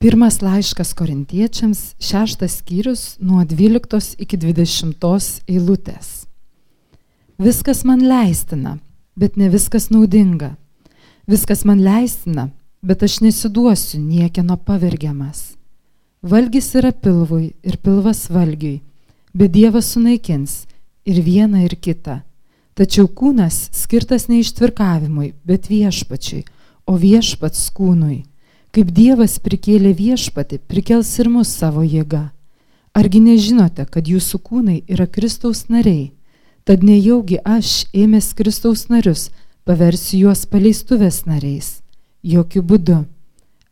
Pirmas laiškas korintiečiams, šeštas skyrius nuo 12 iki 20 eilutės. Viskas man leistina, bet ne viskas naudinga. Viskas man leistina, bet aš nesiduosiu niekieno pavergiamas. Valgys yra pilvui ir pilvas valgiui, bet Dievas sunaikins ir vieną ir kitą. Tačiau kūnas skirtas ne ištvirkavimui, bet viešpačiui, o viešpats kūnui. Kaip Dievas prikėlė viešpati, prikels ir mus savo jėga. Argi nežinote, kad jūsų kūnai yra Kristaus nariai? Tad nejaugi aš, ėmęs Kristaus narius, paversiu juos paleistuvės nariais? Jokių būdų.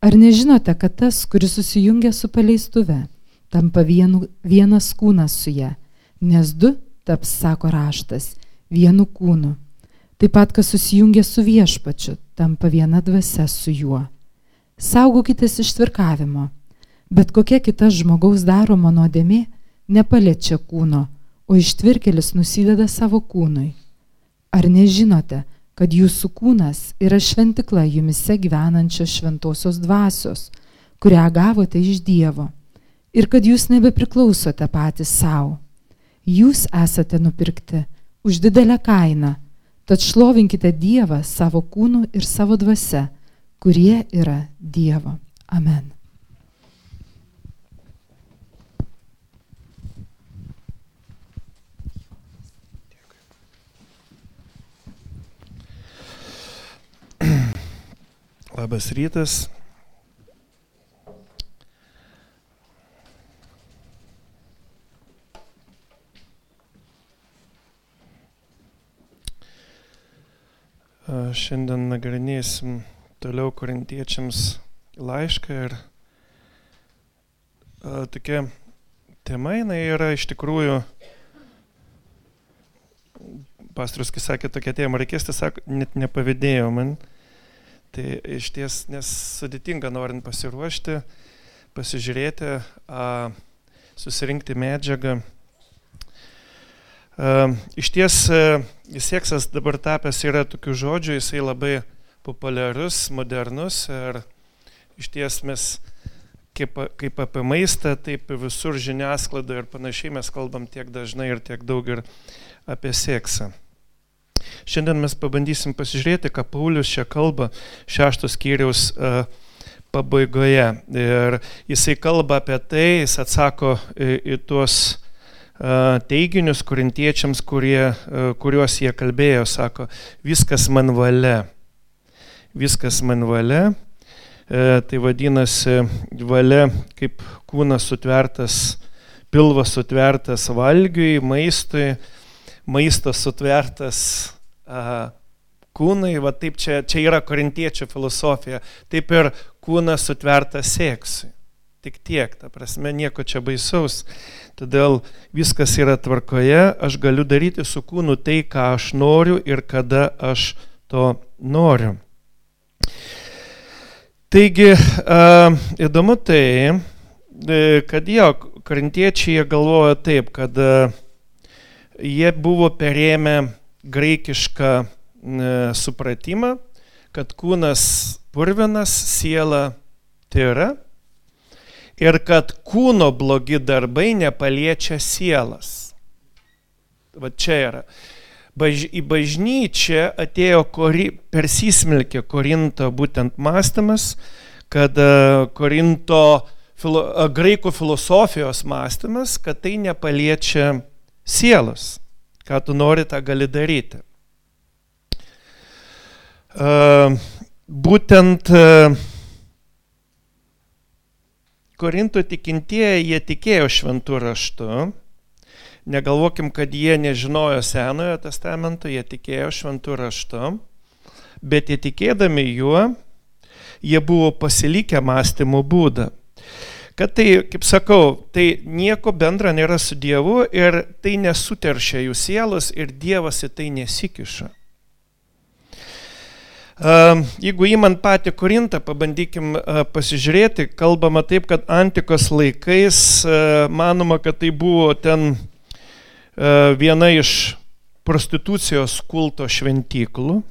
Ar nežinote, kad tas, kuris susijungia su paleistuve, tampa vienu, vienas kūnas su ja, nes du taps, sako raštas, vienu kūnu. Taip pat, kas susijungia su viešpačiu, tampa viena dvasia su juo. Saugokitės ištvirkavimo, bet kokia kita žmogaus daroma nuodėmė nepaliečia kūno, o ištvirkelis nusideda savo kūnui. Ar nežinote, kad jūsų kūnas yra šventikla jumise gyvenančios šventosios dvasios, kurią gavote iš Dievo, ir kad jūs nebepriklausote patys savo. Jūs esate nupirkti už didelę kainą, tad šlovinkite Dievą savo kūnu ir savo dvasia kurie yra Dievo. Amen. Labas rytas. Šiandien nagrinėsim toliau korintiečiams laišką ir a, tokia tema jinai yra iš tikrųjų, pastorius, kai sakė tokia tema, reikės tiesiog net nepavydėjo man. Tai iš ties, nes sudėtinga norint pasiruošti, pasižiūrėti, a, susirinkti medžiagą. A, iš ties, seksas dabar tapęs yra tokių žodžių, jisai labai populiarus, modernus ir iš ties mes kaip, kaip apie maistą, taip visur žiniasklaidoje ir panašiai mes kalbam tiek dažnai ir tiek daug ir apie seksą. Šiandien mes pabandysim pasižiūrėti, ką Paulius čia kalba šeštos skyriaus uh, pabaigoje. Ir jisai kalba apie tai, jis atsako į, į tuos uh, teiginius korintiečiams, kurie, uh, kuriuos jie kalbėjo, sako, viskas man valia viskas man valia. E, tai vadinasi valia kaip kūnas sutvertas, pilvas sutvertas valgiui, maistui, maistas sutvertas a, kūnai, va taip čia, čia yra korintiečių filosofija, taip ir kūnas sutvertas seksui. Tik tiek, ta prasme, nieko čia baisaus. Todėl viskas yra tvarkoje, aš galiu daryti su kūnu tai, ką aš noriu ir kada aš to noriu. Taigi, įdomu tai, e, kad jo, karintiečiai galvoja taip, kad e, jie buvo perėmę graikišką e, supratimą, kad kūnas purvinas, siela tyra ir kad kūno blogi darbai nepaliečia sielas. Va čia yra baž, į bažnyčią atėjo kori, persismelkė Korinto būtent mąstymas, kad e, Korinto filo, e, graikų filosofijos mąstymas, kad tai nepaliečia sielos. Ką tu nori, tą gali daryti. Uh, būtent Korinto tikintieji, jie tikėjo šventų raštu, Negalvokim, kad jie nežinojo Senojo testamento, jie tikėjo šventų raštu, bet jie tikėdami juo, jie buvo pasilikę mąstymo būdą. Kad tai, kaip sakau, tai nieko bendra nėra su Dievu ir tai nesuteršia jų sielos ir Dievas į tai nesikiša. Jeigu įmant patį Korintą, pabandykim pasižiūrėti, kalbama taip, kad antikos laikais manoma, kad tai buvo ten E, viena iš prostitucijos kulto šventyklų.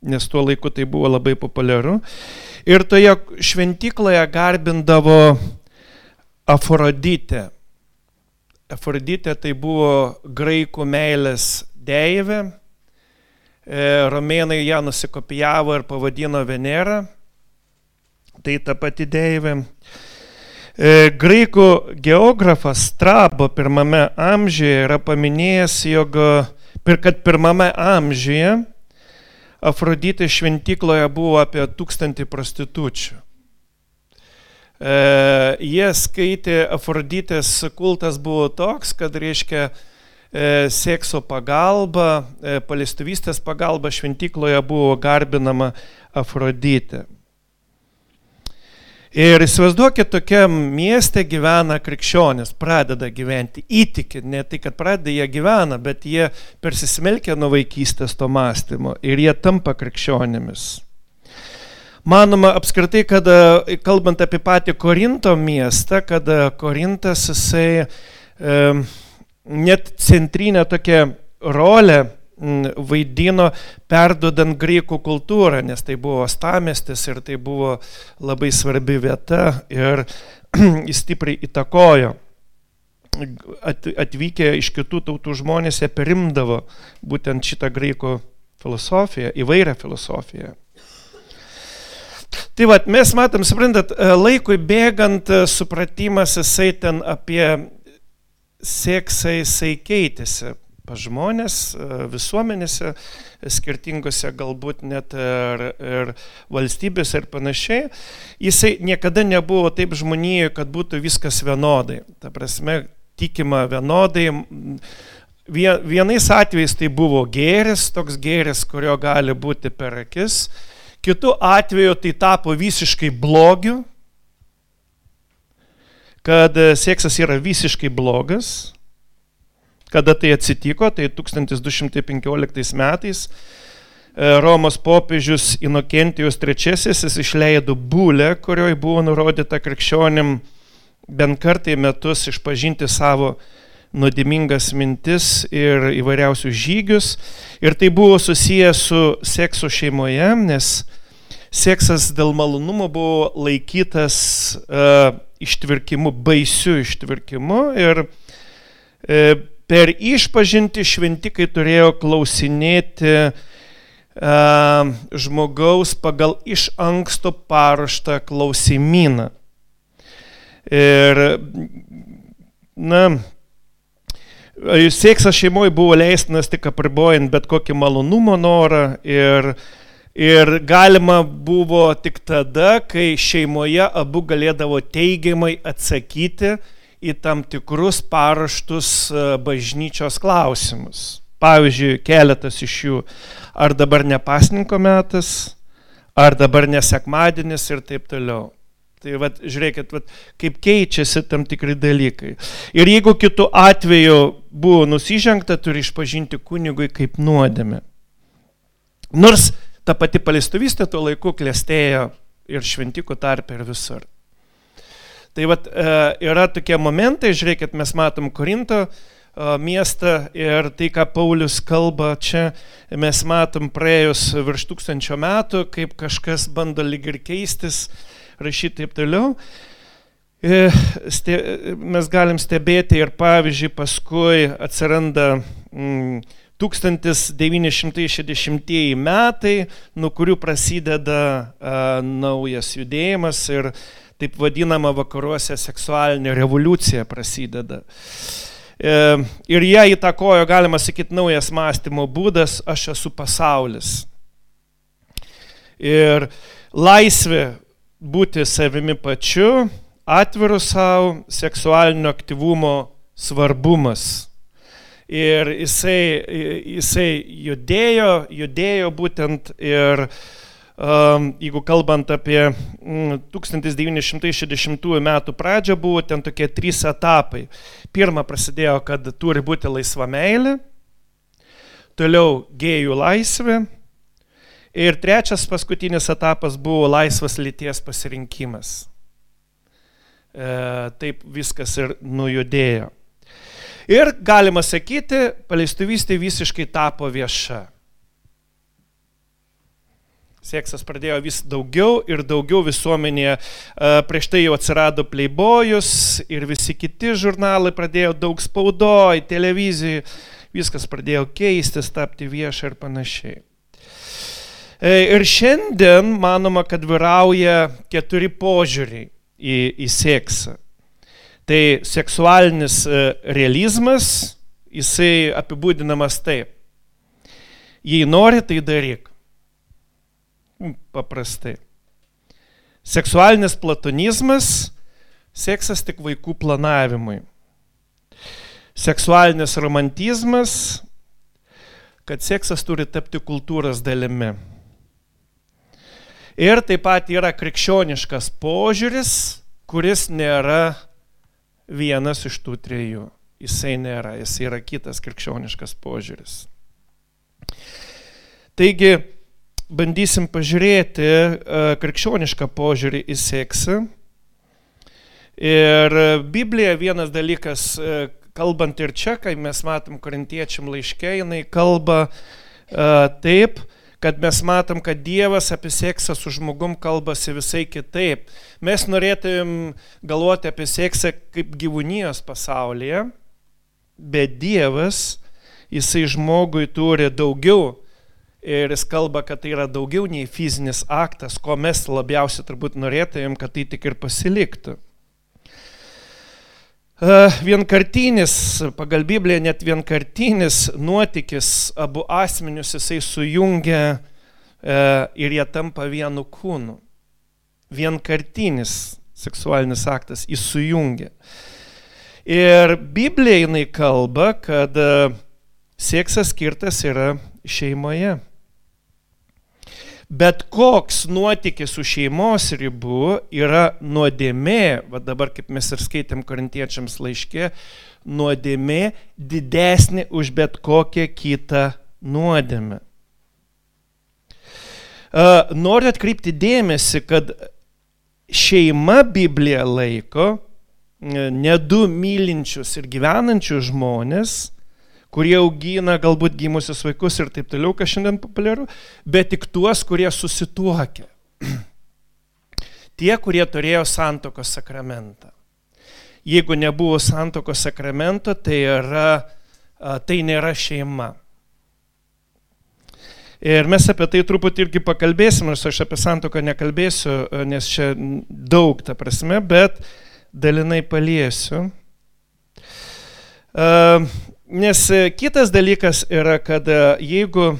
nes tuo laiku tai buvo labai populiaru. Ir toje šventykloje garbindavo Afroditę. Afroditė tai buvo graikų meilės deivė. E, romėnai ją nusikopijavo ir pavadino Venera. Tai ta pati deivė. E, graikų geografas Strabo pirmame amžiuje yra paminėjęs, jog kad pirmame amžiuje Afroditė šventykloje buvo apie tūkstantį prostitučių. E, jie skaitė, Afroditės kultas buvo toks, kad reiškia e, sekso pagalba, e, palestuvystės pagalba šventykloje buvo garbinama Afroditė. Ir įsivaizduokit, tokiam mieste gyvena krikščionis, pradeda gyventi, įtikit, ne tai, kad pradeda jie gyvena, bet jie persismelkia nuo vaikystės to mąstymo ir jie tampa krikščionimis. Manoma apskritai, kad kalbant apie patį Korinto miestą, kad Korintas jisai e, net centrinę tokią rolę vaidino perdodant graikų kultūrą, nes tai buvo stamestis ir tai buvo labai svarbi vieta ir jis stipriai įtakojo. Atvykę iš kitų tautų žmonės jie perimdavo būtent šitą graikų filosofiją, įvairią filosofiją. Tai vad, mes matom, suprantat, laikui bėgant supratimas jisai ten apie seksą jisai keitėsi pas žmonės e, visuomenėse, skirtingose galbūt net ir, ir valstybėse ir panašiai, jisai niekada nebuvo taip žmonijoje, kad būtų viskas vienodai. Ta prasme, tikima vienodai. Vienais atvejais tai buvo gėris, toks gėris, kurio gali būti per akis. Kitu atveju tai tapo visiškai blogiu, kad seksas yra visiškai blogas Kada tai atsitiko, tai 1215 metais e, Romos popiežius Inokentijus III jis išleido būlę, kurioje buvo nurodyta krikščionim bent kartą į metus išpažinti savo nuodimingas mintis ir įvairiausius žygius. Ir tai buvo susijęs su seksu šeimoje, nes seksas dėl malonumo buvo laikytas uh, ištvirkimu, baisiu ištvirkimu. Ir uh, per išpažinti šventikai turėjo klausinėti uh, žmogaus pagal iš anksto paruoštą klausimyną. Ir, na, seksas šeimoje buvo leistinas tik apribojant bet kokį malonumo norą ir, ir galima buvo tik tada, kai šeimoje abu galėdavo teigiamai atsakyti į tam tikrus paraštus e, bažnyčios klausimus. Pavyzdžiui, keletas iš jų, ar dabar ne pasninko metas, ar dabar nesekmadienis ir taip toliau. Tai vat, žiūrėkit, vat, kaip keičiasi tam tikri dalykai. Ir jeigu kitų atveju buvo nusižengta, turi išpažinti kunigui kaip nuodėmė. Nors ta pati palestuvystė tuo laiku klėstėjo ir šventikų tarp ir visur. Tai vat, e, yra tokie momentai, žiūrėkit, mes matom Korinto e, miestą ir tai, ką Paulius kalba čia, mes matom praėjus virš tūkstančio metų, kaip kažkas bando lyg ir keistis, rašyti taip toliau. E, mes galim stebėti ir pavyzdžiui, paskui atsiranda mm, 1960 metai, nuo kurių prasideda naujas judėjimas ir taip vadinama vakaruose seksualinė revoliucija prasideda. E, ir ją įtakojo, galima sakyti, naujas mąstymo būdas, aš esu pasaulis. Ir laisvė būti savimi pačiu, atviru savo, seksualinio aktyvumo svarbumas. Ir jisai, jisai judėjo, judėjo būtent ir uh, jeigu kalbant apie 1960 mm, metų pradžią, buvo ten tokie trys etapai. Pirma prasidėjo, kad turi būti laisva meilė, toliau gėjų laisvė ir trečias paskutinis etapas buvo laisvas lyties pasirinkimas. E, taip viskas ir nujudėjo. Ir galima sakyti, paleistuvystė visiškai tapo vieša. Seksas pradėjo vis daugiau ir daugiau visuomenėje. Prieš tai jau atsirado Playboyus ir visi kiti žurnalai pradėjo daug spaudoj, televizijai. Viskas pradėjo keistis, tapti viešą ir panašiai. E, ir šiandien manoma, kad vyrauja keturi požiūriai į, į seksą. Tai seksualinis e, realizmas, jisai apibūdinamas taip. Jei nori, tai daryk. Paprastai. Seksualinis platonizmas - seksas tik vaikų planavimui. Seksualinis romantizmas - kad seksas turi tapti kultūros dalimi. Ir taip pat yra krikščioniškas požiūris, kuris nėra vienas iš tų trijų. Jisai nėra, jis yra kitas krikščioniškas požiūris. Taigi, bandysim pažiūrėti e, krikščionišką požiūrį į seksą. Ir Biblija vienas dalykas, e, kalbant ir čia, kai mes matom korintiečiam laiškė, jinai kalba uh, taip, kad mes matom, kad Dievas apie seksą su žmogum kalbasi visai kitaip. Mes norėtumėm galvoti apie seksą kaip gyvūnijos pasaulyje, bet Dievas, jisai žmogui turi daugiau Ir jis kalba, kad tai yra daugiau nei fizinis aktas, ko mes labiausiai turbūt norėtumėm, kad tai tik ir pasiliktų. E, vienkartinis, pagal Bibliją net vienkartinis nuotykis abu asmenius jisai sujungia e, ir jie tampa vienu kūnu. Vienkartinis seksualinis aktas įsujungia. Ir Biblija jinai kalba, kad e, seksas skirtas yra šeimoje. Bet koks nuotykis su šeimos ribų yra nuodėmė, va dabar kaip mes ir skaitėm korintiečiams laiškė, nuodėmė didesnė už bet kokią kitą nuodėmę. Noriu atkreipti dėmesį, kad šeima Biblija laiko ne du mylinčius ir gyvenančius žmonės, kurie augina galbūt gimusius vaikus ir taip toliau, kas šiandien populiaru, bet tik tuos, kurie susituokia. Tie, kurie turėjo santokos sakramentą. Jeigu nebuvo santokos sakramento, tai, yra, tai nėra šeima. Ir mes apie tai truputį irgi pakalbėsim, nors aš apie santoką nekalbėsiu, nes čia daug ta prasme, bet dalinai paliesiu. Nes e, kitas dalykas yra, kad e, jeigu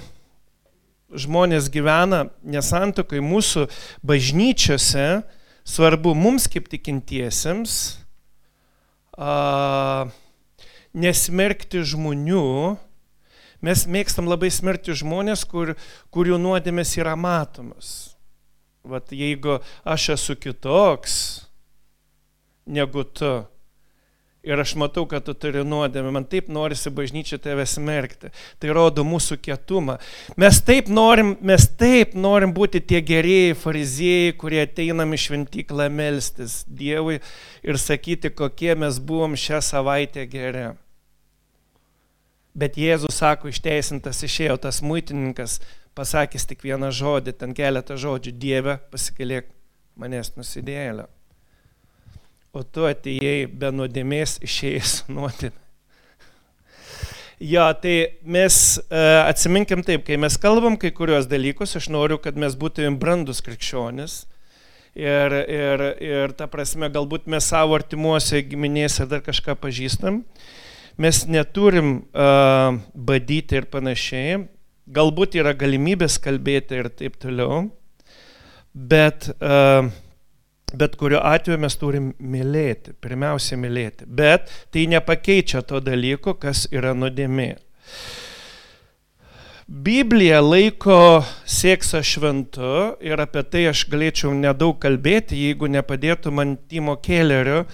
žmonės gyvena nesantokai mūsų bažnyčiose, svarbu mums kaip tikintiesiems a, nesmerkti žmonių. Mes mėgstam labai smerkti žmonės, kur, kurių nuodėmės yra matomas. Vat jeigu aš esu kitoks negu tu, Ir aš matau, kad tu turi nuodėmę, man taip norisi bažnyčia tave smerkti. Tai rodo mūsų kietumą. Mes taip norim, mes taip norim būti tie gerieji fariziejai, kurie ateinam į šventyklą melstis Dievui ir sakyti, kokie mes buvom šią savaitę geri. Bet Jėzus sako, išteisintas išėjo tas muitininkas, pasakęs tik vieną žodį, ten keletą žodžių, Dieve, pasikalėk manęs nusidėlio o tu atėjai be nuodėmės išėjęs nuodėmė. Jo, tai mes uh, atsiminkim taip, kai mes kalbam kai kurios dalykus, aš noriu, kad mes būtumėm brandus krikščionis. Ir, ir, ir ta prasme, galbūt mes savo artimuose giminėse dar kažką pažįstam. Mes neturim uh, badyti ir panašiai. Galbūt yra galimybės kalbėti ir taip toliau. Bet uh, Bet kuriuo atveju mes turim mylėti, pirmiausia mylėti. Bet tai nepakeičia to dalyko, kas yra nuodėmė. Biblija laiko seksą šventu ir apie tai aš galėčiau nedaug kalbėti, jeigu nepadėtų man Timo Kellerio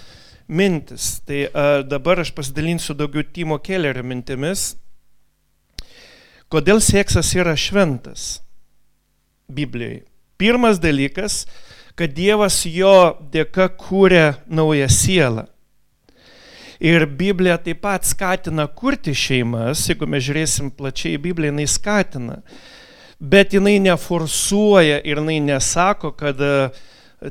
mintis. Tai a, dabar aš pasidalinsiu daugiau Timo Kellerio mintimis. Kodėl seksas yra šventas Biblijoje? Pirmas dalykas, kad Dievas jo dėka kūrė naują sielą. Ir Biblija taip pat skatina kurti šeimas, jeigu mes žiūrėsim plačiai į Bibliją, jinai skatina. bet jinai neforsuoja ir jinai nesako, kad e,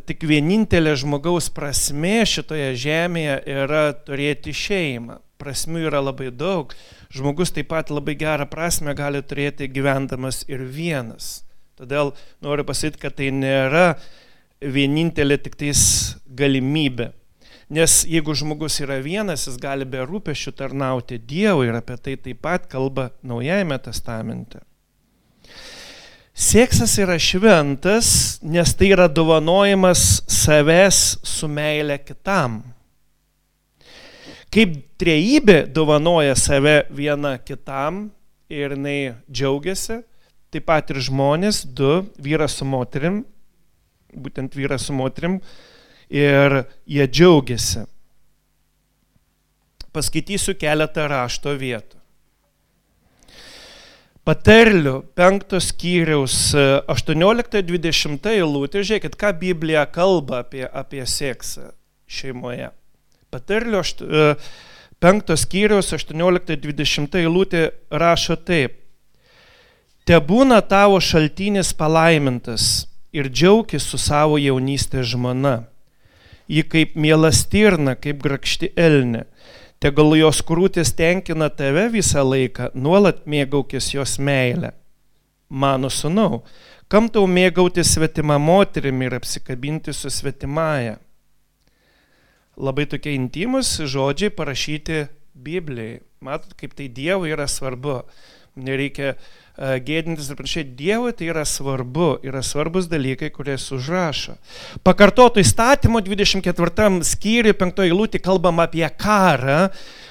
tik vienintelė žmogaus prasme šitoje žemėje yra turėti šeimą. Prasmių yra labai daug. Žmogus taip pat labai gerą prasme gali turėti gyvendamas ir vienas. Todėl noriu pasakyti, kad tai nėra vienintelė tik tais galimybė. Nes jeigu žmogus yra vienas, jis gali be rūpešių tarnauti Dievui ir apie tai taip pat kalba Naujajame testamente. Seksas yra šventas, nes tai yra dovanojimas savęs su meile kitam. Kaip trejybė dovanoja save viena kitam ir jinai džiaugiasi, taip pat ir žmonės, du, vyras su moterim, būtent vyras su moterim, ir jie džiaugiasi. Paskaitysiu keletą rašto vietų. Paterlių penktos skyriaus 18-20 eilutė, žiūrėkit, ką Biblija kalba apie, apie seksą šeimoje. Paterlių e, penktos skyriaus 18-20 eilutė rašo taip. Te būna tavo šaltinis palaimintas ir džiaugis su savo jaunystės žmona ji kaip miela stirna, kaip grakšti elnė. Tegul jos krūtis tenkina tave visą laiką, nuolat mėgaukis jos meilę. Mano sunau, kam tau mėgauti svetimą moterimi ir apsikabinti su svetimąją? Labai tokie intimus žodžiai parašyti Biblijai. Matot, kaip tai Dievui yra svarbu. Nereikia uh, gėdintis ir panašiai. Dievui tai yra svarbu, yra svarbus dalykai, kurie užrašo. Pakartoto įstatymo 24 skyriui 5 eilutė kalbam apie karą,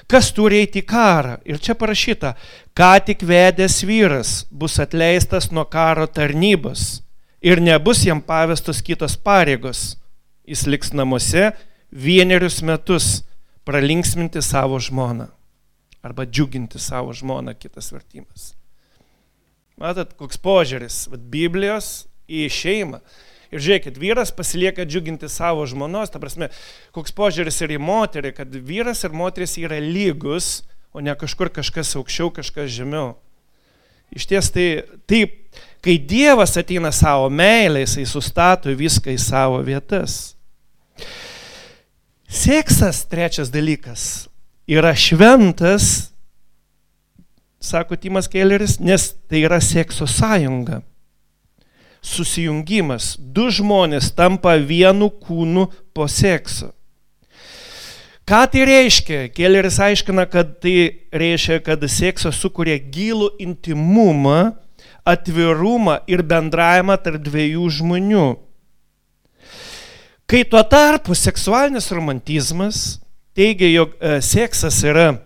kas turi eiti į karą. Ir čia parašyta, ką tik vedęs vyras bus atleistas nuo karo tarnybos ir nebus jam pavestos kitos pareigos. Jis liks namuose vienerius metus pralinksminti savo žmoną arba džiuginti savo žmoną, kitas vertimas. Matot, koks požiūris vat, Biblijos į šeimą. Ir žiūrėkit, vyras pasilieka džiuginti savo žmonos, ta prasme, koks požiūris ir į moterį, kad vyras ir moteris yra lygus, o ne kažkur kažkas aukščiau, kažkas žemiau. Iš ties tai taip, kai Dievas ateina savo meilę, jisai sustato viską į savo vietas. Seksas, trečias dalykas, yra šventas sako Timas Kelleris, nes tai yra sekso sąjunga. Susijungimas. Du žmonės tampa vienu kūnu po sekso. Ką tai reiškia? Kelleris aiškina, kad tai reiškia, kad seksas sukuria gilų intimumą, atvirumą ir bendravimą tarp dviejų žmonių. Kai tuo tarpu seksualinis romantizmas teigia, jog e, seksas yra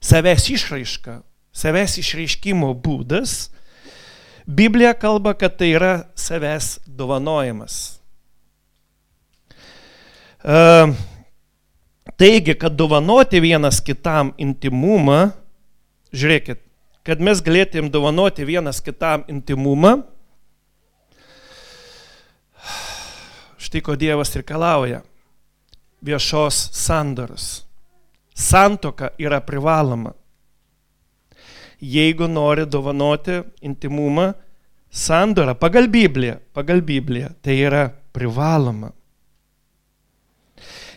savęs išraiška, savęs išreiškimo būdas, Biblija kalba, kad tai yra savęs dovanojimas. Uh, taigi, kad dovanoti vienas kitam intimumą, žiūrėkit, kad mes galėtum dovanoti vienas kitam intimumą, štai ko Dievas reikalauja - viešos sandoros santoka yra privaloma. Jeigu nori dovanoti intimumą, sandora pagal Bibliją, pagal Bibliją, tai yra privaloma.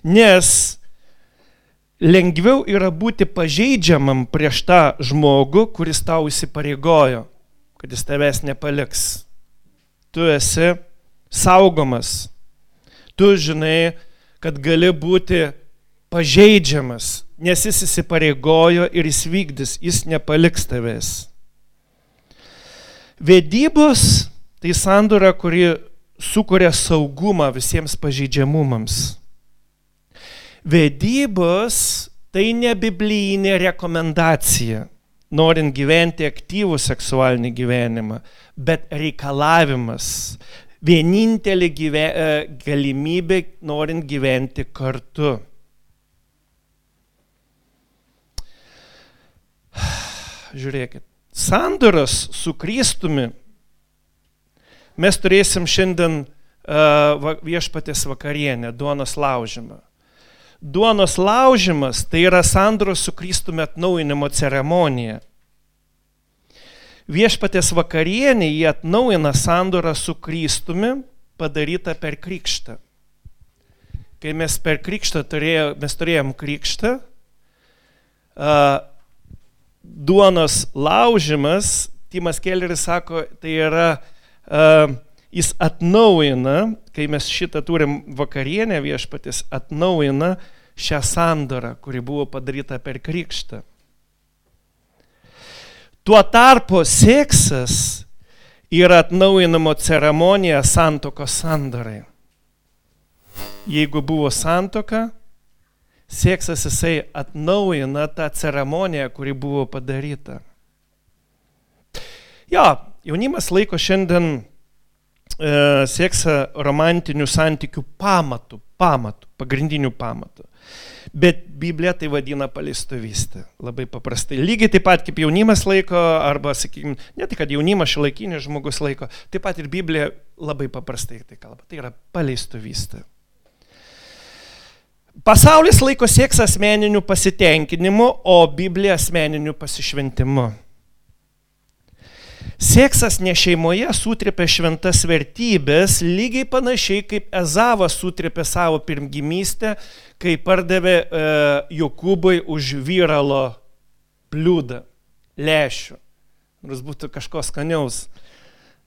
Nes lengviau yra būti pažeidžiamam prieš tą žmogų, kuris tau įsipareigojo, kad jis tavęs nepaliks. Tu esi saugomas. Tu žinai, kad gali būti pažeidžiamas, nes jis įsipareigojo ir jis vykdys, jis nepaliks tavęs. Vedybos tai sandora, kuri sukuria saugumą visiems pažeidžiamumams. Vedybos tai ne biblijinė rekomendacija, norint gyventi aktyvų seksualinį gyvenimą, bet reikalavimas, vienintelė gyve, e, galimybė norint gyventi kartu. Žiūrėkit, sandoras su Kristumi mes turėsim šiandien uh, viešpatės vakarienę, duonos laužimą. Duonos laužimas tai yra sandoros su Kristumi atnaujinimo ceremonija. Viešpatės vakarienė jie atnaujina sandorą su Kristumi padarytą per krikštą. Kai mes per krikštą turėjom, mes turėjom krikštą, duonos laužimas, Timas Kelleris sako, tai yra, jis atnaujina, kai mes šitą turim vakarienę viešpatis, atnaujina šią sandorą, kuri buvo padaryta per krikštą. Tuo tarpu seksas yra atnaujinamo ceremonija santokos sandarai. Jeigu buvo santoka, seksas jisai atnaujina tą ceremoniją, kuri buvo padaryta. Jo, jaunimas laiko šiandien e, seksą romantinių santykių pamatų, pamatų, pagrindinių pamatų. Bet Biblija tai vadina paleistuvystė. Labai paprastai. Lygiai taip pat kaip jaunimas laiko, arba, sakykime, ne tik, kad jaunimas šilaikinis žmogus laiko, taip pat ir Biblija labai paprastai tai kalba. Tai yra paleistuvystė. Pasaulis laiko seksą asmeniniu pasitenkinimu, o Biblija asmeniniu pasišventimu. Seksas ne šeimoje sutripė šventas vertybės, lygiai panašiai kaip Ezavas sutripė savo pirmgimystę, kai pardavė e, Jokūbai už vyralo bliūdą, lėšių. Nors būtų kažko skaniaus.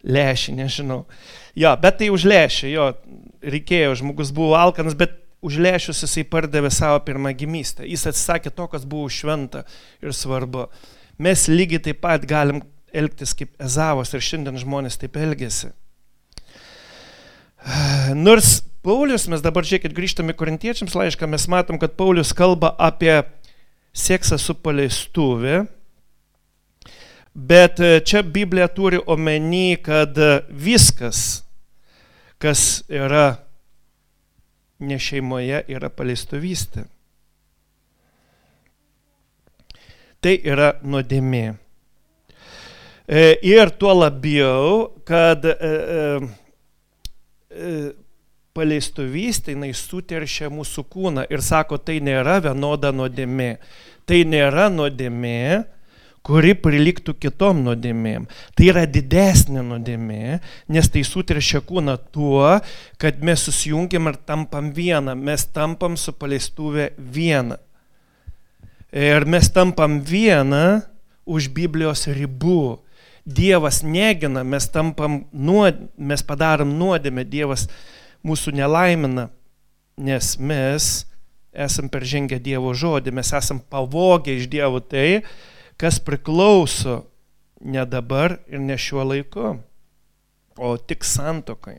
Lėšį, nežinau. Jo, bet tai už lėšį, jo, reikėjo, žmogus buvo alkanas, bet už lėšius jisai pardavė savo pirmagimystę. Jis atsisakė to, kas buvo šventa ir svarbu. Mes lygiai taip pat galim elgtis kaip Ezavas ir šiandien žmonės taip elgesi. Nors Paulius, mes dabar žiūrėkit, grįžtame korintiečiams laišką, mes matom, kad Paulius kalba apie seksą su paleistuvė, bet čia Biblija turi omeny, kad viskas, kas yra ne šeimoje yra paleistuvystė. Tai yra nuodėmė. E, ir tuo labiau, kad e, e, paleistuvystė jinai suteršia mūsų kūną ir sako, tai nėra vienoda nuodėmė. Tai nėra nuodėmė, kuri priliktų kitom nuodėmėm. Tai yra didesnė nuodėmė, nes tai sutrešia kūną tuo, kad mes susijungiam ir tampam vieną, mes tampam su paleistuvė vieną. Ir mes tampam vieną už Biblijos ribų. Dievas negina, mes tampam nuod, mes padarom nuodėmę, Dievas mūsų nelaimina, nes mes esam peržengę Dievo žodį, mes esam pavogę iš Dievo tai, kas priklauso ne dabar ir ne šiuo laiku, o tik santokai.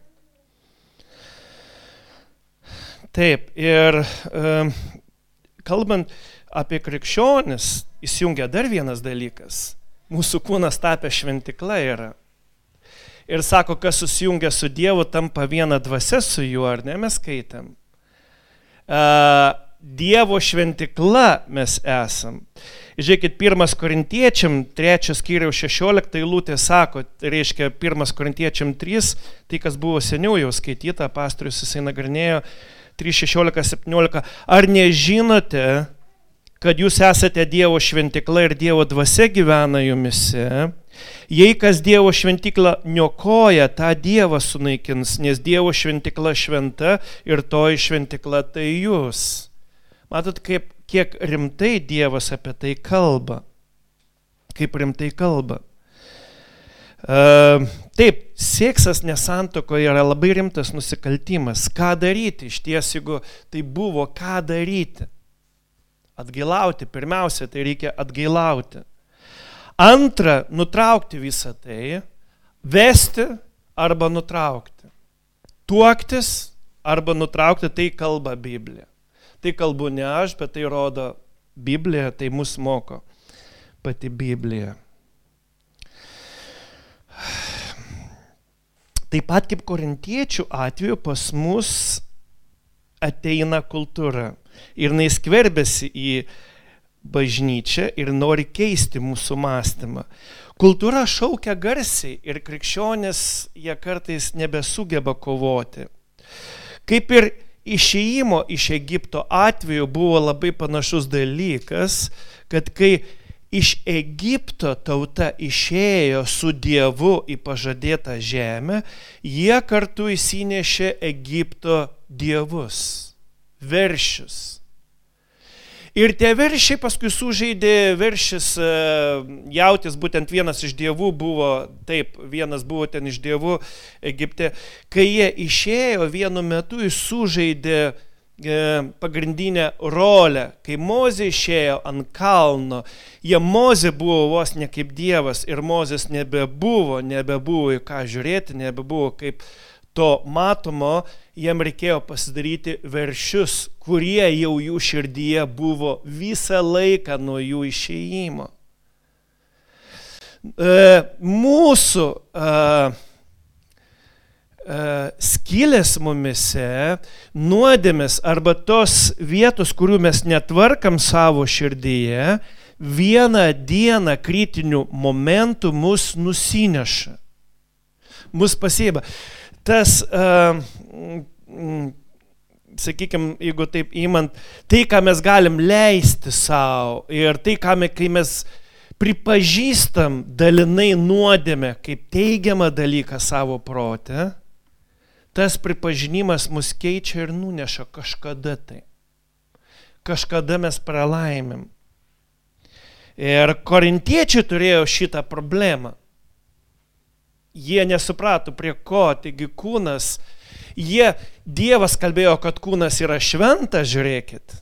Taip, ir e, kalbant apie krikščionis, įsijungia dar vienas dalykas. Mūsų kūnas tapę šventikla yra. Ir sako, kas susijungia su Dievu, tampa viena dvasia su juo, ar ne mes skaitėm. E, Dievo šventikla mes esam. Žiūrėkit, pirmas korintiečiam, trečias skyriaus 16 eilutė sako, reiškia pirmas korintiečiam 3, tai kas buvo seniau jau skaityta, pastorius jisai nagrinėjo 3.16.17. Ar nežinote, kad jūs esate Dievo šventikla ir Dievo dvasia gyvena jumise? Jei kas Dievo šventiklą niokoja, tą Dievą sunaikins, nes Dievo šventikla šventa ir toji šventikla tai jūs. Matot, kaip kiek rimtai Dievas apie tai kalba. Kaip rimtai kalba. Uh, taip, seksas nesantokoje yra labai rimtas nusikaltimas. Ką daryti iš ties, jeigu tai buvo, ką daryti? Atgailauti, pirmiausia, tai reikia atgailauti. Antra, nutraukti visą tai, vesti arba nutraukti. Tuoktis arba nutraukti, tai kalba Biblija. Tai kalbu ne aš, bet tai rodo Biblija, tai mus moko pati Biblija. Taip pat kaip korintiečių atveju pas mus ateina kultūra ir jinai skverbėsi į bažnyčią ir nori keisti mūsų mąstymą. Kultūra šaukia garsiai ir krikščionės jie kartais nebesugeba kovoti. Kaip ir išėjimo iš Egipto atveju buvo labai panašus dalykas, kad kai iš Egipto tauta išėjo su Dievu į pažadėtą žemę, jie kartu įsinešė Egipto dievus, veršius. Ir tie veršiai paskui sužaidė, veršis e, jautis, būtent vienas iš dievų buvo, taip, vienas buvo ten iš dievų Egipte. Kai jie išėjo vienu metu, jis sužaidė E, pagrindinę rolę. Kai Mozė išėjo ant kalno, jie Mozė buvo vos ne kaip Dievas ir Mozės nebebuvo, nebebuvo į ką žiūrėti, nebebuvo kaip to matomo, jiem reikėjo pasidaryti veršius, kurie jau jų širdyje buvo visą laiką nuo jų išėjimo. E, mūsų e, E, skylės mumise, nuodėmės arba tos vietos, kurių mes netvarkam savo širdyje, vieną dieną kritinių momentų mus nusineša, mus pasieba. Tas, uh, mm, sakykime, jeigu taip įmant, tai, ką mes galim leisti savo ir tai, ką mes, kai mes pripažįstam dalinai nuodėmę kaip teigiamą dalyką savo protę, tas pripažinimas mus keičia ir nuneša kažkada tai. Kažkada mes pralaimim. Ir korintiečiai turėjo šitą problemą. Jie nesuprato prie ko, taigi kūnas, jie, Dievas kalbėjo, kad kūnas yra šventas, žiūrėkit.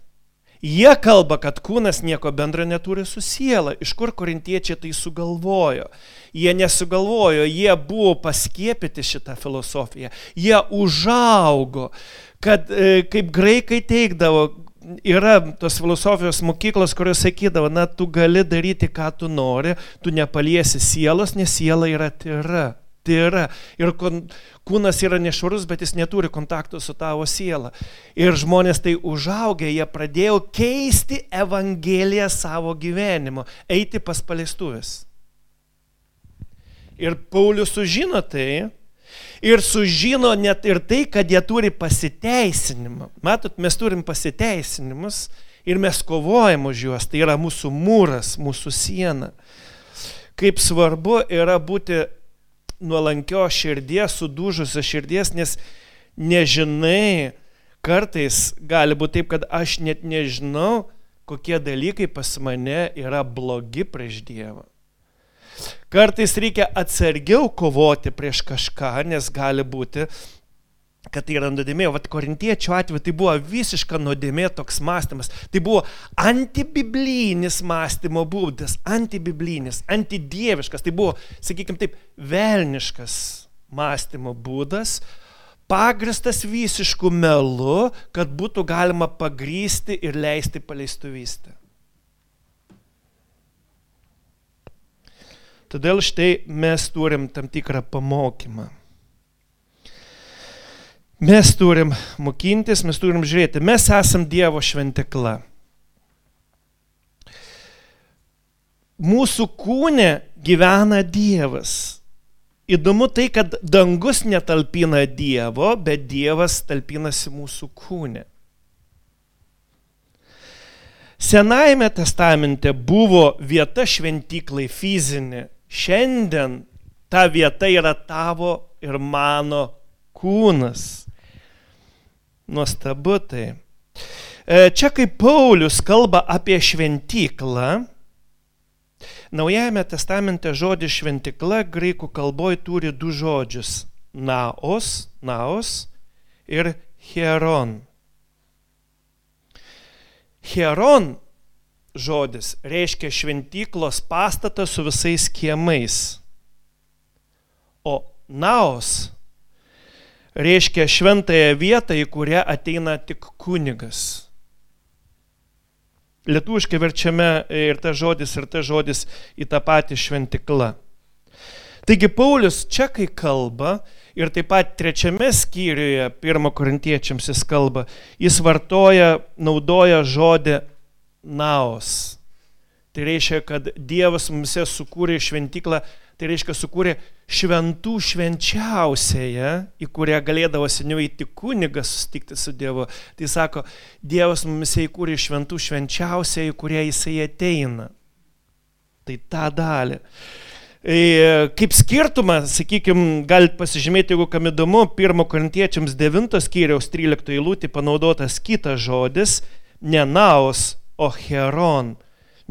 Jie kalba, kad kūnas nieko bendra neturi su siela. Iš kur korintiečiai tai sugalvojo? Jie nesugalvojo, jie buvo paskiepyti šitą filosofiją. Jie užaugo, kad e, kaip graikai teikdavo, yra tos filosofijos mokyklos, kurios sakydavo, na, tu gali daryti, ką tu nori, tu nepaliesi sielos, nes siela yra tyra. Tai yra. Ir kūnas yra nešvarus, bet jis neturi kontakto su tavo siela. Ir žmonės tai užaugę, jie pradėjo keisti Evangeliją savo gyvenimo, eiti pas paleistuvės. Ir Paulius sužino tai, ir sužino net ir tai, kad jie turi pasiteisinimą. Matot, mes turim pasiteisinimus ir mes kovojam už juos, tai yra mūsų mūras, mūsų siena. Kaip svarbu yra būti nuolankio širdies, sudužusio širdies, nes nežinai, kartais gali būti taip, kad aš net nežinau, kokie dalykai pas mane yra blogi prieš Dievą. Kartais reikia atsargiau kovoti prieš kažką, nes gali būti, kad tai yra nuodėmė. Vat korintiečių atveju tai buvo visiška nuodėmė toks mąstymas. Tai buvo antibiblinis mąstymo būdas, antibiblinis, antidieviškas. Tai buvo, sakykime taip, velniškas mąstymo būdas, pagristas visiškų melu, kad būtų galima pagrysti ir leisti paleistuvystę. Todėl štai mes turim tam tikrą pamokymą. Mes turim mokintis, mes turim žiūrėti, mes esam Dievo šventikla. Mūsų kūne gyvena Dievas. Įdomu tai, kad dangus netalpina Dievo, bet Dievas talpinasi mūsų kūne. Senajame testamente buvo vieta šventyklai fizinė. Šiandien ta vieta yra tavo ir mano kūnas. Nuostabu tai. E, čia kaip Paulius kalba apie šventyklą, Naujajame testamente žodis šventikla graikų kalboje turi du žodžius - naos, naos ir hieron. Hieron žodis reiškia šventyklos pastatą su visais kiemais, o naos reiškia šventąją vietą, į kurią ateina tik kunigas. Lietuviškai verčiame ir tas žodis, ir tas žodis į tą patį šventiklą. Taigi Paulius čia, kai kalba, ir taip pat trečiame skyriuje, pirmo korintiečiams jis kalba, jis vartoja, naudoja žodį naos. Tai reiškia, kad Dievas mums sukūrė šventiklą Tai reiškia, sukūrė šventų švenčiausiąją, į kurią galėdavo seniau įti kunigas susitikti su Dievu. Tai sako, Dievas mumis įkūrė šventų švenčiausiąją, į kurią jisai ateina. Tai tą dalį. E, kaip skirtumą, sakykime, galite pasižymėti, jeigu kam įdomu, 1 korintiečiams 9 skyriaus 13 eilutė panaudotas kitas žodis, ne naos, o heron.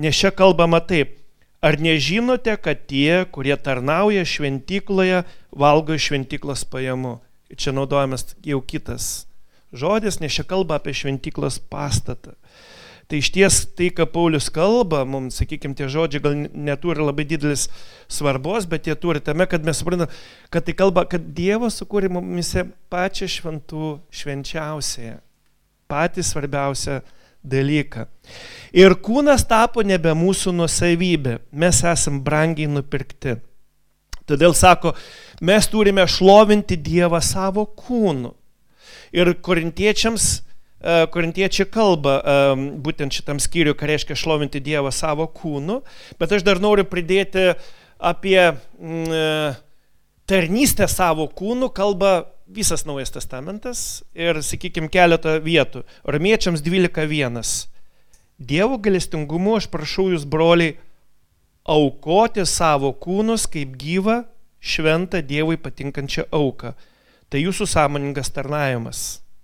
Nes čia kalbama taip, ar nežinote, kad tie, kurie tarnauja šventykloje, valgo šventyklos pajamų. Ir čia naudojamas jau kitas žodis, nes čia kalba apie šventyklos pastatą. Tai iš ties tai, ką Paulius kalba, mums, sakykime, tie žodžiai gal neturi labai didelis svarbos, bet jie turi tame, kad mes suprantame, kad tai kalba, kad Dievas sukūrė mumise pačią šventų švenčiausiąją, patį svarbiausią dalyką. Ir kūnas tapo nebe mūsų nusavybė, mes esam brangiai nupirkti. Todėl sako, mes turime šlovinti Dievą savo kūnu. Ir korintiečiams, e, korintiečiai kalba e, būtent šitam skyriui, ką reiškia šlovinti Dievą savo kūnu, bet aš dar noriu pridėti apie mm, e, tarnystę savo kūnu, kalba visas Naujas Testamentas ir, sakykime, keletą vietų. Romiečiams 12.1. Dievo galestingumu aš prašau jūs, broliai, aukoti savo kūnus kaip gyvą, šventą Dievui patinkančią auką Tai jūsų sąmoningas tarnavimas.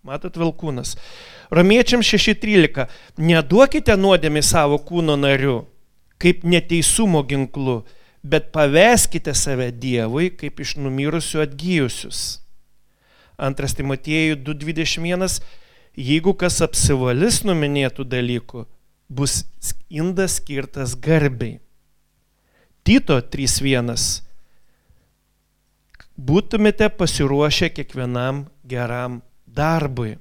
Matot vilkūnas. Romiečiam 6.13. Neduokite nuodėmį savo kūno nariu, kaip neteisumo ginklu, bet paveskite save Dievui, kaip iš numirusių atgyjusius. Antras Timotiejų 2.21. Jeigu kas apsivalis numinėtų dalykų, bus indas skirtas garbiai. Tito 3.1 būtumėte pasiruošę kiekvienam geram darbui.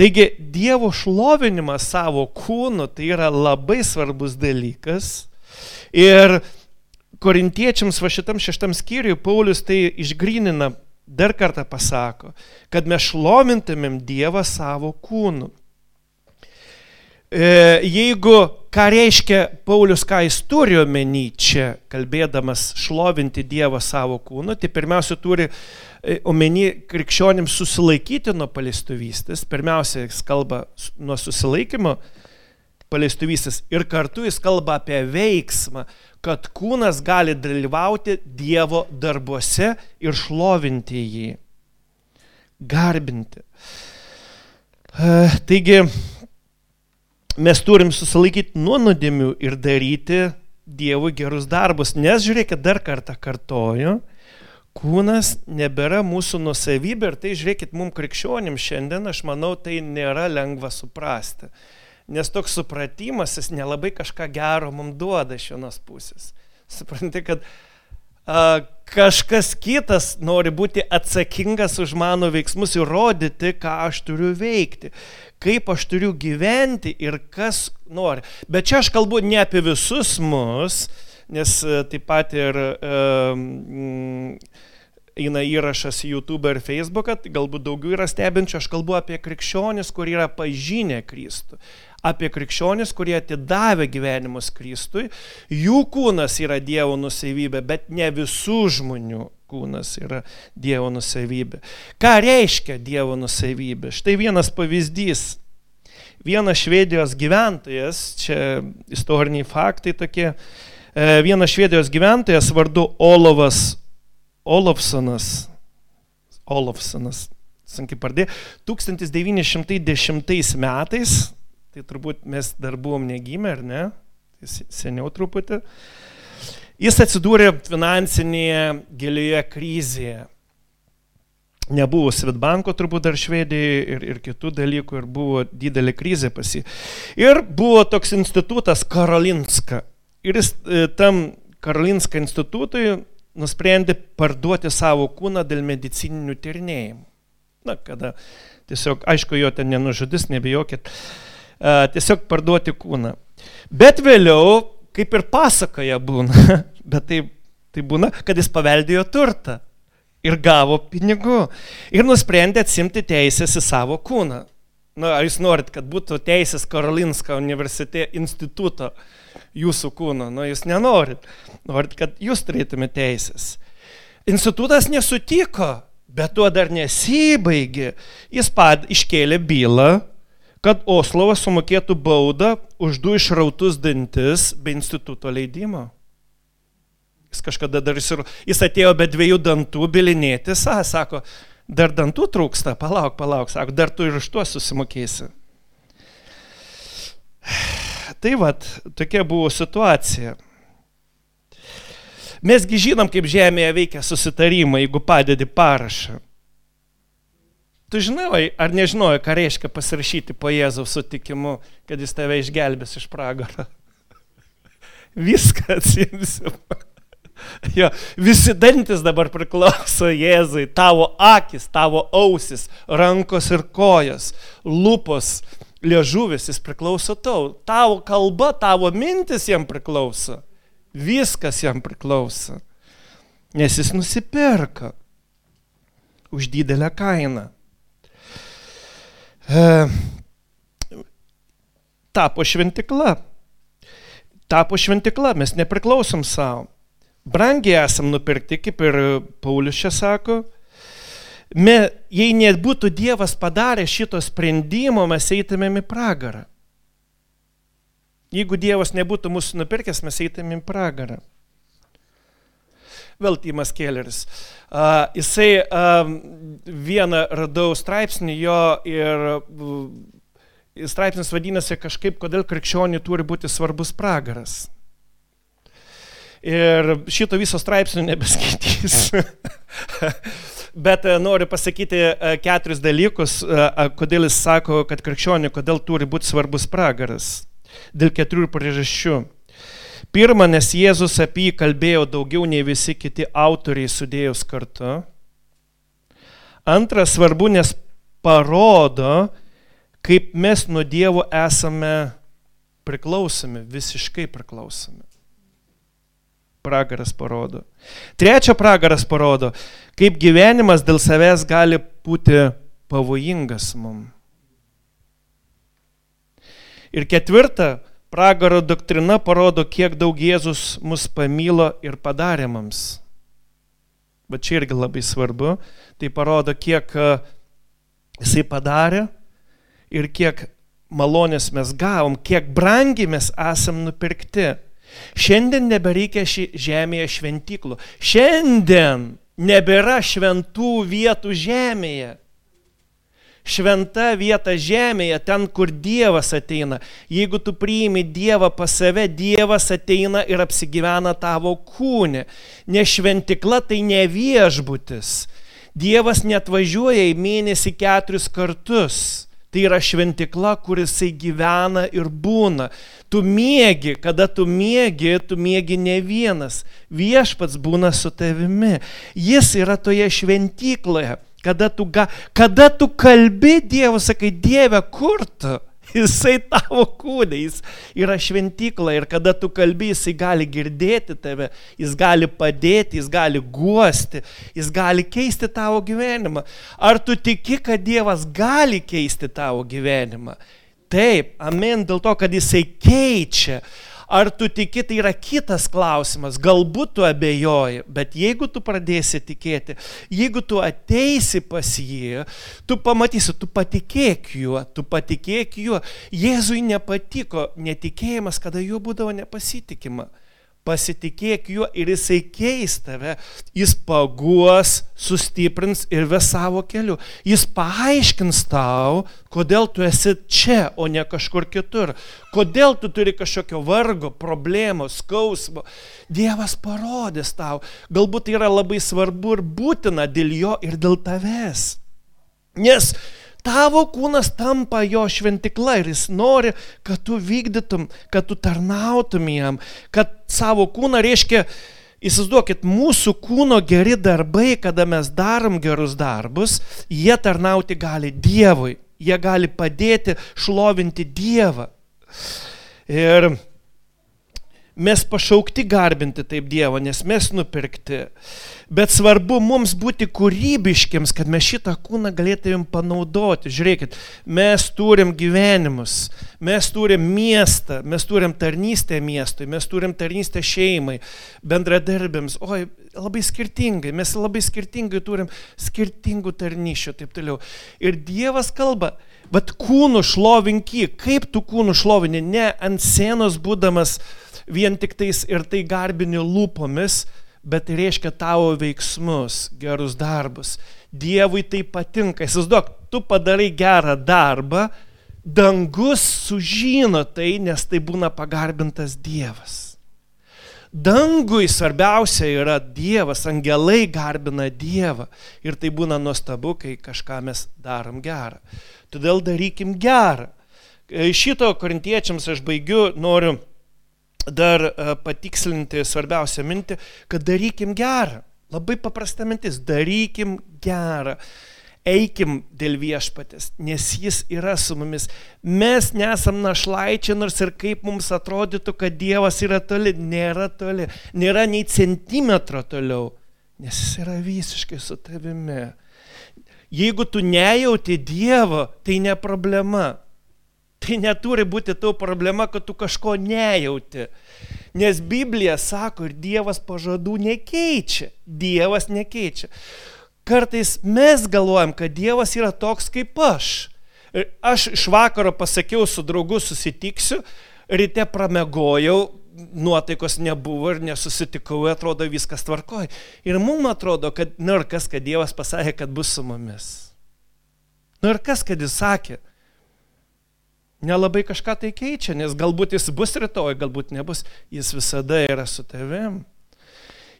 Taigi Dievo šlovinimas savo kūnu tai yra labai svarbus dalykas. Ir korintiečiams va šitam šeštam skyriui Paulius tai išgrynina, dar kartą pasako, kad mes šlovintumėm Dievą savo kūnu. E, jeigu, ką reiškia Paulius, ką jis turi omeny čia, kalbėdamas šlovinti Dievą savo kūnu, tai pirmiausia turi e, omeny krikščionims susilaikyti nuo paleistuvystės. Pirmiausia, jis kalba nuo susilaikymo paleistuvystės ir kartu jis kalba apie veiksmą, kad kūnas gali dalyvauti Dievo darbuose ir šlovinti jį, garbinti. E, taigi, mes turim susilaikyti nuo nuodėmių ir daryti Dievui gerus darbus. Nes žiūrėkit, dar kartą kartoju, kūnas nebėra mūsų nusavybė ir tai žiūrėkit, mums krikščionim šiandien, aš manau, tai nėra lengva suprasti. Nes toks supratimas, jis nelabai kažką gero mums duoda iš vienos pusės. Supranti, kad a, kažkas kitas nori būti atsakingas už mano veiksmus ir rodyti, ką aš turiu veikti kaip aš turiu gyventi ir kas nori. Bet čia aš kalbu ne apie visus mus, nes e, taip pat ir um, eina įrašas į YouTube ir Facebook, galbūt daugiau yra stebinčių, aš kalbu apie krikščionis, kurie yra pažinę Kristų, apie krikščionis, kurie atidavė gyvenimus Kristui, jų kūnas yra Dievo nusavybė, bet ne visų žmonių kūnas yra Dievo nusavybė. Ką reiškia Dievo nusavybė? Štai vienas pavyzdys. Vienas švedijos gyventojas, čia istoriniai faktai tokie, e, vienas švedijos gyventojas vardu Olovas Olofsonas, Olofsonas, sunkiai pardė, 1910 metais, tai turbūt mes dar buvom negimę, ar ne? Seniau truputį. Jis atsidūrė finansinėje gilioje krizėje. Nebuvo Svetbanko turbūt dar Švedijoje ir, ir kitų dalykų ir buvo didelė krizė pas jį. Ir buvo toks institutas Karolinska. Ir jis e, tam Karolinska institutui nusprendė parduoti savo kūną dėl medicininių tyrinėjimų. Na, kada tiesiog, aišku, jo ten nenužudis, nebijokit, tiesiog parduoti kūną. Bet vėliau kaip ir pasakoje būna, bet tai, tai būna, kad jis paveldėjo turtą ir gavo pinigų ir nusprendė atsimti teisės į savo kūną. Na, ar jūs norit, kad būtų teisės Karolinsko universitete instituto jūsų kūno? Na, jūs nenorit. Norit, kad jūs turėtumėte teisės. Institutas nesutiko, bet tuo dar nesibaigė. Jis pad iškėlė bylą kad Oslovas sumokėtų baudą už du išrautus dantis be instituto leidimo. Jis kažkada dar ir jis atėjo be dviejų dantų bilinėtis, a, sako, dar dantų trūksta, palauk, palauk, sako, dar tu ir iš tuos susimokėsi. Tai vad, tokia buvo situacija. Mesgi žinom, kaip žemėje veikia susitarimai, jeigu padedi parašą. Tu žinai, ar nežinojai, ką reiškia pasirašyti po Jėzaus sutikimu, kad jis tave išgelbės iš pragaro? Viską atsimsim. Jo, visi dantis dabar priklauso Jėzui, tavo akis, tavo ausis, rankos ir kojos, lūpos, liežuvis, jis priklauso tau. Tavo kalba, tavo mintis jam priklauso. Viskas jam priklauso. Nes jis nusipirka už didelę kainą. E, tapo šventikla. Tapo šventikla, mes nepriklausom savo. Brangiai esam nupirkti, kaip ir Paulius čia sako. Me, jei nebūtų Dievas padarę šito sprendimo, mes eitumėm į pragarą. Jeigu Dievas nebūtų mūsų nupirkęs, mes eitumėm į pragarą. Vėl Timas Kelleris. Uh, jisai uh, vieną radau straipsnį jo ir uh, straipsnis vadinasi kažkaip, kodėl krikščioniui turi būti svarbus pragaras. Ir šito viso straipsnio nebeskaitys. Bet noriu pasakyti keturis dalykus, kodėl jis sako, kad krikščioniui, kodėl turi būti svarbus pragaras. Dėl keturių priežasčių. Pirma, nes Jėzus apie jį kalbėjo daugiau nei visi kiti autoriai sudėjus kartu. Antra, svarbu, nes parodo, kaip mes nuo Dievo esame priklausomi, visiškai priklausomi. Pragaras parodo. Trečia, pragaras parodo, kaip gyvenimas dėl savęs gali būti pavojingas mum. Ir ketvirta, Pragaro doktrina parodo, kiek daug Jėzus mus pamilo ir padarė mums. Bet čia irgi labai svarbu. Tai parodo, kiek e, jisai padarė ir kiek malonės mes gavom, kiek brangiai mes esam nupirkti. Šiandien nebereikia ši žemėje šventyklų. Šiandien nebėra šventų vietų žemėje šventa vieta žemėje, ten, kur Dievas ateina. Jeigu tu priimi Dievą pas save, Dievas ateina ir apsigyvena tavo kūne. Ne šventikla tai ne viešbutis. Dievas net važiuoja į mėnesį keturis kartus. Tai yra šventikla, kuris jisai gyvena ir būna. Tu mėgi, kada tu mėgi, tu mėgi ne vienas. Viešpats būna su tavimi. Jis yra toje šventykloje. Kada tu, ga, kada tu kalbi Dievą, sakai, Dieve, kur tu? Jisai tavo kūnė, jis yra šventykla ir kada tu kalbi, jisai gali girdėti tave, jis gali padėti, jis gali guosti, jis gali keisti tavo gyvenimą. Ar tu tiki, kad Dievas gali keisti tavo gyvenimą? Taip, amen, dėl to, kad jisai keičia. Ar tu tiki, tai yra kitas klausimas. Galbūt tu abejoji, bet jeigu tu pradėsi tikėti, jeigu tu ateisi pas jį, tu pamatysi, tu patikėk juo, tu patikėk juo. Jėzui nepatiko netikėjimas, kada juo būdavo nepasitikima pasitikėk juo ir jisai keis tave, jis paguos, sustiprins ir ves savo keliu. Jis paaiškins tau, kodėl tu esi čia, o ne kažkur kitur. Kodėl tu turi kažkokio vargo, problemos, skausmo. Dievas parodys tau. Galbūt tai yra labai svarbu ir būtina dėl jo ir dėl tavęs. Nes Tavo kūnas tampa jo šventikla ir jis nori, kad tu vykdytum, kad tu tarnautum jam, kad savo kūną reiškia, įsivaizduokit, mūsų kūno geri darbai, kada mes darom gerus darbus, jie tarnauti gali Dievui, jie gali padėti šlovinti Dievą. Ir Mes pašaukti garbinti taip Dievą, nes mes nupirkti. Bet svarbu mums būti kūrybiškiams, kad mes šitą kūną galėtumėm panaudoti. Žiūrėkit, mes turim gyvenimus, mes turim miestą, mes turim tarnystę miestui, mes turim tarnystę šeimai, bendradarbėms. Oi, labai skirtingai, mes labai skirtingai turim skirtingų tarnyšių ir taip toliau. Ir Dievas kalba, bet kūnų šlovinky, kaip tu kūnų šlovini, ne ant scenos būdamas vien tik tais ir tai garbini lūpomis, bet tai reiškia tavo veiksmus, gerus darbus. Dievui tai patinka. Įsivaizduok, tu padarai gerą darbą, dangus sužino tai, nes tai būna pagarbintas Dievas. Dangui svarbiausia yra Dievas, angelai garbina Dievą ir tai būna nuostabu, kai kažką mes darom gerą. Todėl darykim gerą. Šito korintiečiams aš baigiu, noriu dar e, patikslinti svarbiausią mintį, kad darykim gerą. Labai paprasta mintis, darykim gerą. Eikim dėl viešpatės, nes jis yra su mumis. Mes nesam našlaičiai, nors ir kaip mums atrodytų, kad Dievas yra toli, nėra toli, nėra nei centimetro toliau, nes jis yra visiškai su tavimi. Jeigu tu nejauti Dievo, tai ne problema. Tai neturi būti tau problema, kad tu kažko nejauti. Nes Biblija sako ir Dievas pažadų nekeičia. Dievas nekeičia. Kartais mes galvojam, kad Dievas yra toks kaip aš. Ir aš iš vakaro pasakiau, su draugu susitiksiu, ryte pramegojau, nuotaikos nebuvo ir nesusitikau, atrodo viskas tvarkoja. Ir mums atrodo, kad, nu ir kas, kad Dievas pasakė, kad bus su mumis. Nu ir kas, kad jis sakė, nelabai kažką tai keičia, nes galbūt jis bus rytoj, galbūt nebus, jis visada yra su tavim.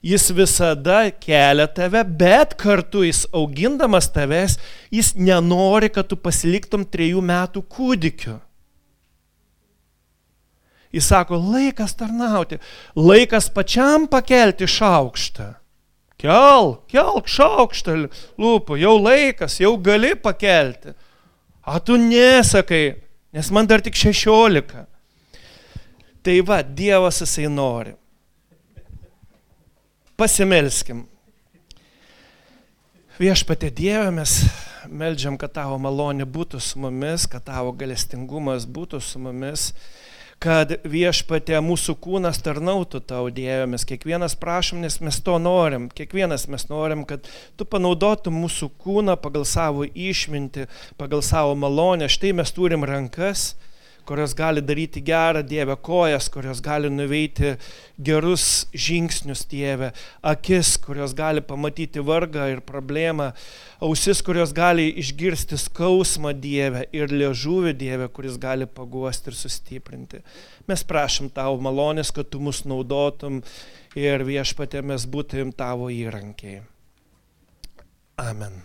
Jis visada kelia tave, bet kartu jis augindamas tavęs, jis nenori, kad tu pasiliktum trejų metų kūdikiu. Jis sako, laikas tarnauti, laikas pačiam pakelti šaukštą. Kel, kelk šaukštą lūpų, jau laikas, jau gali pakelti. A tu nesakai, nes man dar tik 16. Tai va, Dievas jisai nori. Pasimelskim. Viešpatė Dieve, mes meldžiam, kad tavo malonė būtų su mumis, kad tavo galestingumas būtų su mumis kad viešpatė mūsų kūnas tarnautų tau mes kiekvienas prašom, nes mes to norim, kiekvienas mes norim, kad tu panaudotum mūsų kūną pagal savo išmintį, pagal savo malonę. Štai mes turim rankas, kurios gali daryti gerą Dievę, kojas, kurios gali nuveiti gerus žingsnius Dievę, akis, kurios gali pamatyti vargą ir problemą, ausis, kurios gali išgirsti skausmą Dievę ir liežuvį Dievę, kuris gali paguosti ir sustiprinti. Mes prašom tavo malonės, kad tu mus naudotum ir viešpatė mes būtum tavo įrankiai. Amen.